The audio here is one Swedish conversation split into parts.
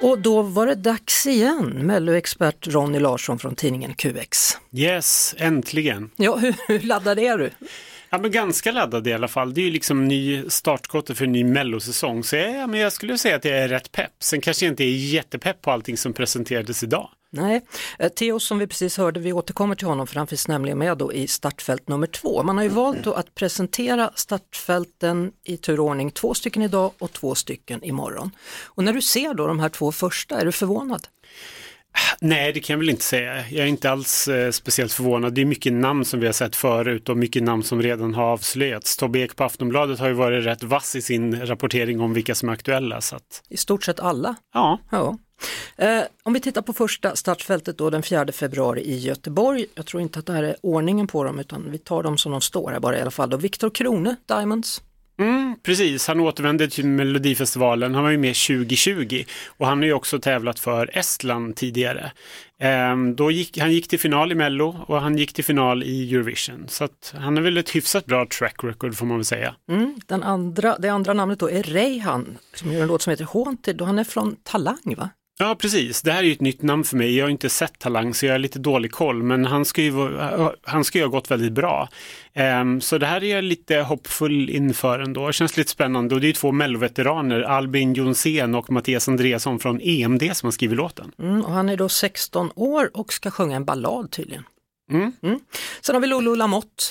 Och då var det dags igen, Melloexpert Ronny Larsson från tidningen QX. Yes, äntligen. Ja, hur, hur laddad är du? Ja, men ganska laddad i alla fall. Det är ju liksom ny startskottet för en ny mellosäsong. Så ja, men jag skulle säga att jag är rätt pepp. Sen kanske jag inte är jättepepp på allting som presenterades idag. Nej, eh, Theo som vi precis hörde, vi återkommer till honom för han finns nämligen med då i startfält nummer två. Man har ju valt att presentera startfälten i turordning, två stycken idag och två stycken imorgon. Och när du ser då de här två första, är du förvånad? Nej, det kan jag väl inte säga. Jag är inte alls eh, speciellt förvånad. Det är mycket namn som vi har sett förut och mycket namn som redan har avslöjats. Tobbe Ek på Aftonbladet har ju varit rätt vass i sin rapportering om vilka som är aktuella. Så att... I stort sett alla. Ja. Ja. Eh, om vi tittar på första startfältet då den 4 februari i Göteborg. Jag tror inte att det här är ordningen på dem utan vi tar dem som de står här bara i alla fall. Då Viktor Krone, Diamonds. Mm, precis, han återvände till Melodifestivalen. Han var ju med 2020 och han har ju också tävlat för Estland tidigare. Ehm, då gick, han gick till final i Mello och han gick till final i Eurovision. Så att han har väl ett hyfsat bra track record får man väl säga. Mm, den andra, det andra namnet då är Reihan som gör en låt som heter Haunted och han är från Talang va? Ja, precis. Det här är ju ett nytt namn för mig. Jag har inte sett Talang så jag har lite dålig koll, men han ska ju, han ska ju ha gått väldigt bra. Um, så det här är jag lite hoppfull inför ändå. Det känns lite spännande och det är två melloveteraner, Albin Jonsén och Mattias Andreasson från EMD som har skrivit låten. Mm, och han är då 16 år och ska sjunga en ballad tydligen. Mm. Mm. Sen har vi Lolo Lamotte.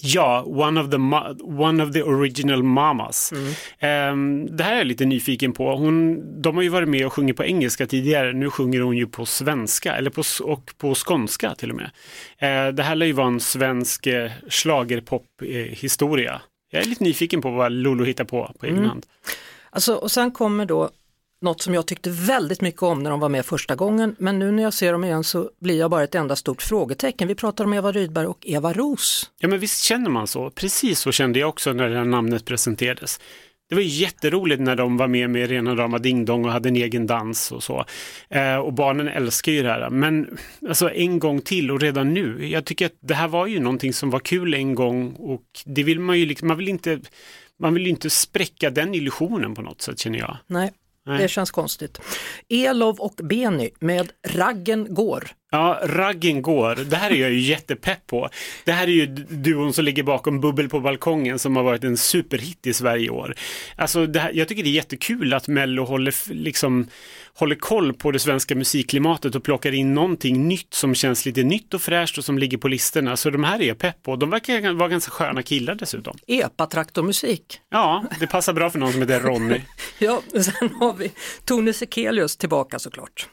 Ja, one of the, one of the original mamas. Mm. Um, det här är jag lite nyfiken på. Hon, de har ju varit med och sjungit på engelska tidigare. Nu sjunger hon ju på svenska eller på, och på skånska till och med. Uh, det här lär ju vara en svensk uh, schlagerpop-historia. Uh, jag är lite nyfiken på vad Lolo hittar på på egen Mm. hand. Alltså, och sen kommer då något som jag tyckte väldigt mycket om när de var med första gången, men nu när jag ser dem igen så blir jag bara ett enda stort frågetecken. Vi pratar om Eva Rydberg och Eva Ros. Ja men visst känner man så. Precis så kände jag också när det här namnet presenterades. Det var jätteroligt när de var med med rena rama Ding Dong och hade en egen dans och så. Eh, och barnen älskar ju det här. Men alltså en gång till och redan nu. Jag tycker att det här var ju någonting som var kul en gång och det vill man ju liksom, man vill inte, man vill inte spräcka den illusionen på något sätt känner jag. Nej, Nej. det känns konstigt. Elov och Beny med Raggen går. Ja, raggen går. Det här är jag ju jättepepp på. Det här är ju duon som ligger bakom Bubbel på balkongen som har varit en superhit i Sverige i år. Alltså, här, jag tycker det är jättekul att Mello håller, liksom, håller koll på det svenska musikklimatet och plockar in någonting nytt som känns lite nytt och fräscht och som ligger på listorna. Så de här är jag pepp på. De verkar vara ganska sköna killar dessutom. Epatraktormusik. Ja, det passar bra för någon som heter Ronny. Ja, sen har vi Tone Sekelius tillbaka såklart.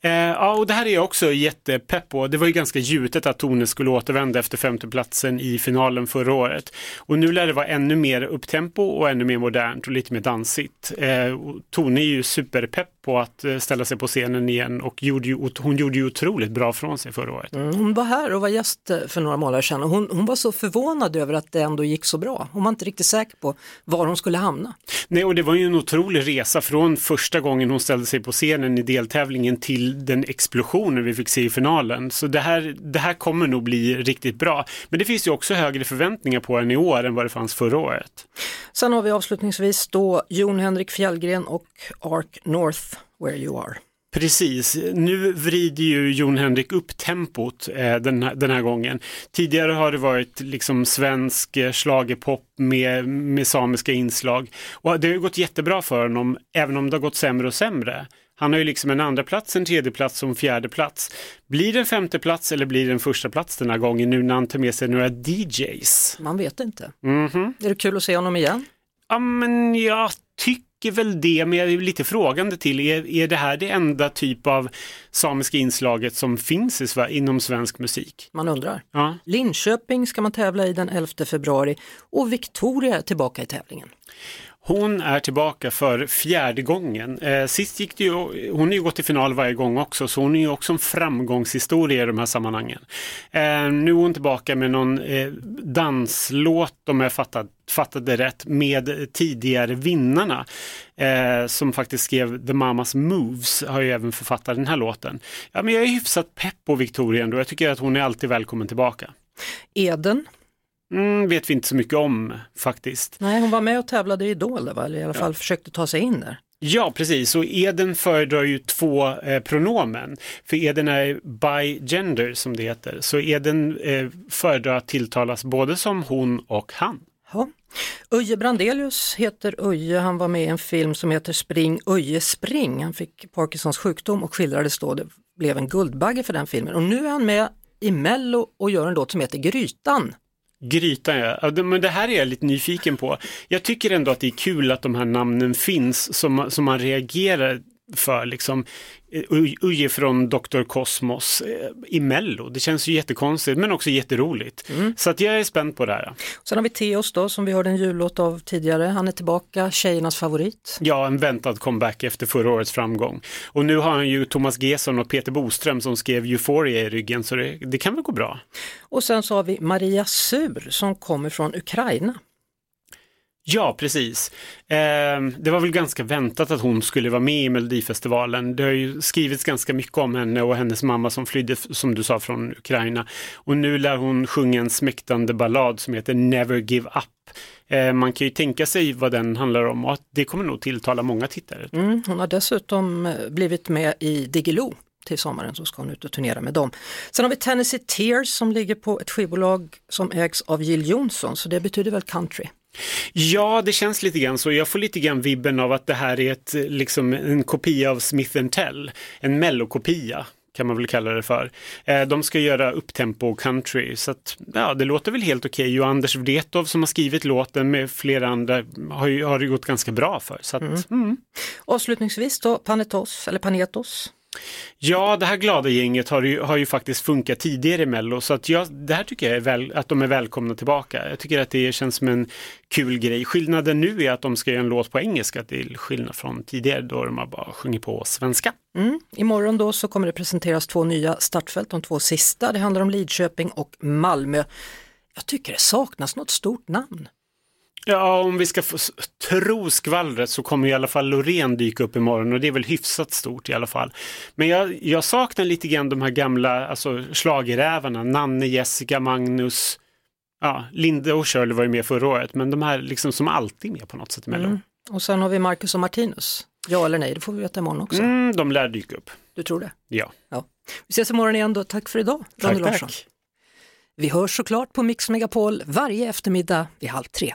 Eh, ja, och det här är jag också jättepepp på. Det var ju ganska gjutet att Tone skulle återvända efter femteplatsen i finalen förra året. Och nu lär det vara ännu mer upptempo och ännu mer modernt och lite mer dansigt. Eh, Tone är ju superpepp på att eh, ställa sig på scenen igen och gjorde ju, hon gjorde ju otroligt bra från sig förra året. Mm, Hon var här och var gäst eh, för några månader sedan och hon, hon var så förvånad över att det ändå gick så bra. Hon var inte riktigt säker på var hon skulle hamna. Nej, och det var ju en otrolig resa från första gången hon ställde sig på scenen i deltävlingen till den explosionen vi fick se i finalen. Så det här, det här kommer nog bli riktigt bra. Men det finns ju också högre förväntningar på henne i år än vad det fanns förra året. Sen har vi avslutningsvis då Jon Henrik Fjällgren och Ark North, Where You Are. Precis, nu vrider ju Jon Henrik upp tempot eh, den, här, den här gången. Tidigare har det varit liksom svensk eh, schlagerpop med, med samiska inslag. Och det har ju gått jättebra för honom, även om det har gått sämre och sämre. Han har ju liksom en andra plats, en tredje plats och en fjärde plats. Blir det en femte plats eller blir det en första plats den här gången nu när han tar med sig några DJs? Man vet inte. Mhm. Är det kul att se honom igen? Ja, men jag tycker väl det, men jag är lite frågande till, är, är det här det enda typ av samiska inslaget som finns i, inom svensk musik? Man undrar. Ja. Linköping ska man tävla i den 11 februari och Victoria är tillbaka i tävlingen. Hon är tillbaka för fjärde gången. Eh, sist gick det ju, hon har ju gått till final varje gång också, så hon är ju också en framgångshistoria i de här sammanhangen. Eh, nu är hon tillbaka med någon eh, danslåt, om jag fattat, fattade rätt, med tidigare vinnarna. Eh, som faktiskt skrev The Mamas Moves, har ju även författat den här låten. Ja, men jag är hyfsat pepp på Victoria ändå, jag tycker att hon är alltid välkommen tillbaka. Eden, Mm, vet vi inte så mycket om faktiskt. nej hon var med och tävlade i Idol, va? eller i alla fall försökte ta sig in där. Ja, precis. Och Eden föredrar ju två eh, pronomen. För Eden är bi-gender som det heter. Så Eden eh, föredrar att tilltalas både som hon och han. Ja. Uje Brandelius heter Uje, han var med i en film som heter Spring Uje spring. Han fick Parkinsons sjukdom och skildrades då, det blev en Guldbagge för den filmen. Och nu är han med i Mello och gör en låt som heter Grytan. Grytan ja. men det här är jag lite nyfiken på. Jag tycker ändå att det är kul att de här namnen finns som, som man reagerar för. Liksom, eh, Uj- Uje från Dr. Cosmos eh, i Mello. Det känns ju jättekonstigt men också jätteroligt. Så att jag är spänd på det här. Sen har vi Theos då som vi hörde en jullåt av tidigare. Han är tillbaka, tjejernas favorit. Ja, en väntad comeback efter förra årets framgång. Och nu har han ju Thomas Gesson och Peter Boström som skrev Euphoria i ryggen, så det, det kan väl gå bra. Och sen så har vi Maria Sur som kommer från Ukraina. Ja, precis. Eh, det var väl ganska väntat att hon skulle vara med i Melodifestivalen. Det har ju skrivits ganska mycket om henne och hennes mamma som flydde, som du sa, från Ukraina. Och nu lär hon sjunga en smäktande ballad som heter Never Give Up. Eh, man kan ju tänka sig vad den handlar om och att det kommer nog tilltala många tittare. Mm, hon har dessutom eh, blivit med i Diggiloo till sommaren så ska hon ut och turnera med dem. Sen har vi Tennessee Tears som ligger på ett skivbolag som ägs av Jill Johnson så det betyder väl country. Ja, det känns lite grann så. Jag får lite grann vibben av att det här är ett, liksom, en kopia av Smith Tell. En mellokopia kan man väl kalla det för. Eh, de ska göra upptempo country, så att, ja, det låter väl helt okej. Och Anders Wrethov som har skrivit låten med flera andra har, ju, har det gått ganska bra för. Så att, mm. Avslutningsvis då Panetos, eller Panetos. Ja, det här glada gänget har ju, har ju faktiskt funkat tidigare i Mello, så att jag, det här tycker jag är väl, att de är välkomna tillbaka. Jag tycker att det känns som en kul grej. Skillnaden nu är att de ska göra en låt på engelska, till skillnad från tidigare då de har bara sjungit på svenska. Mm. Imorgon då så kommer det presenteras två nya startfält, de två sista. Det handlar om Lidköping och Malmö. Jag tycker det saknas något stort namn. Ja, om vi ska tro skvallret så kommer i alla fall Loreen dyka upp imorgon och det är väl hyfsat stort i alla fall. Men jag, jag saknar lite grann de här gamla alltså, schlagerrävarna, Nanne, Jessica, Magnus, ja, Linde och Shirley var ju med förra året, men de här liksom som alltid är med på något sätt i Mello. Mm. Och sen har vi Marcus och Martinus. Ja eller nej, det får vi veta imorgon också. Mm, de lär dyka upp. Du tror det? Ja. Ja. Vi ses imorgon igen då. Tack för idag, Ronny Larsson. tack. Vi hörs såklart på Mix Megapol varje eftermiddag vid halv tre.